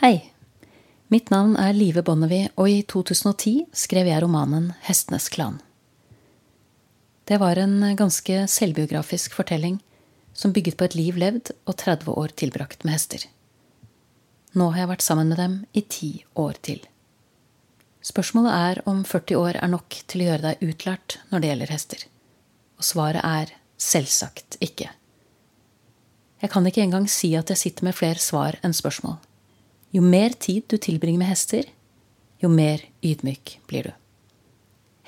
Hei. Mitt navn er Live Bonnevie, og i 2010 skrev jeg romanen Hestenes klan. Det var en ganske selvbiografisk fortelling som bygget på et liv levd og 30 år tilbrakt med hester. Nå har jeg vært sammen med dem i ti år til. Spørsmålet er om 40 år er nok til å gjøre deg utlært når det gjelder hester. Og svaret er selvsagt ikke. Jeg kan ikke engang si at jeg sitter med flere svar enn spørsmål. Jo mer tid du tilbringer med hester, jo mer ydmyk blir du.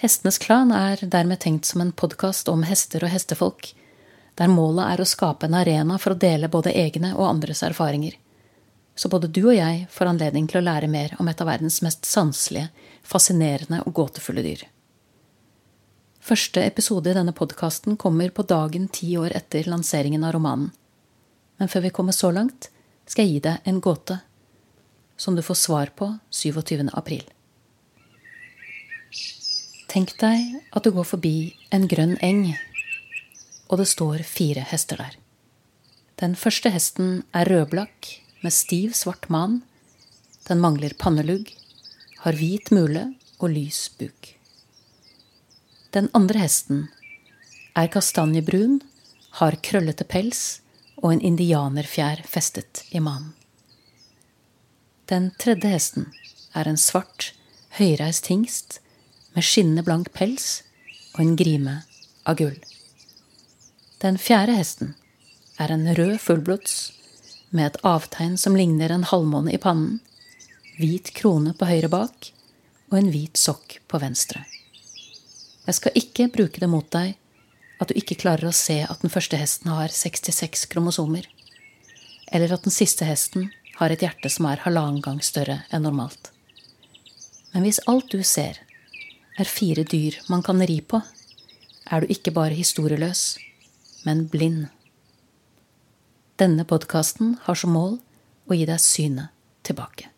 Hestenes Klan er dermed tenkt som en podkast om hester og hestefolk, der målet er å skape en arena for å dele både egne og andres erfaringer, så både du og jeg får anledning til å lære mer om et av verdens mest sanselige, fascinerende og gåtefulle dyr. Første episode i denne podkasten kommer på dagen ti år etter lanseringen av romanen. Men før vi kommer så langt, skal jeg gi deg en gåte som du får svar på 27. april. Tenk deg at du går forbi en grønn eng, og det står fire hester der. Den første hesten er rødblakk med stiv, svart man. Den mangler pannelugg, har hvit mule og lys buk. Den andre hesten er kastanjebrun, har krøllete pels og en indianerfjær festet i manen. Den tredje hesten er en svart, høyreist hingst med skinnende blank pels og en grime av gull. Den fjerde hesten er en rød fullblods med et avtegn som ligner en halvmåne i pannen, hvit krone på høyre bak og en hvit sokk på venstre. Jeg skal ikke bruke det mot deg at du ikke klarer å se at den første hesten har 66 kromosomer, eller at den siste hesten har et hjerte som er halvannen gang større enn normalt. Men hvis alt du ser, er fire dyr man kan ri på, er du ikke bare historieløs, men blind. Denne podkasten har som mål å gi deg synet tilbake.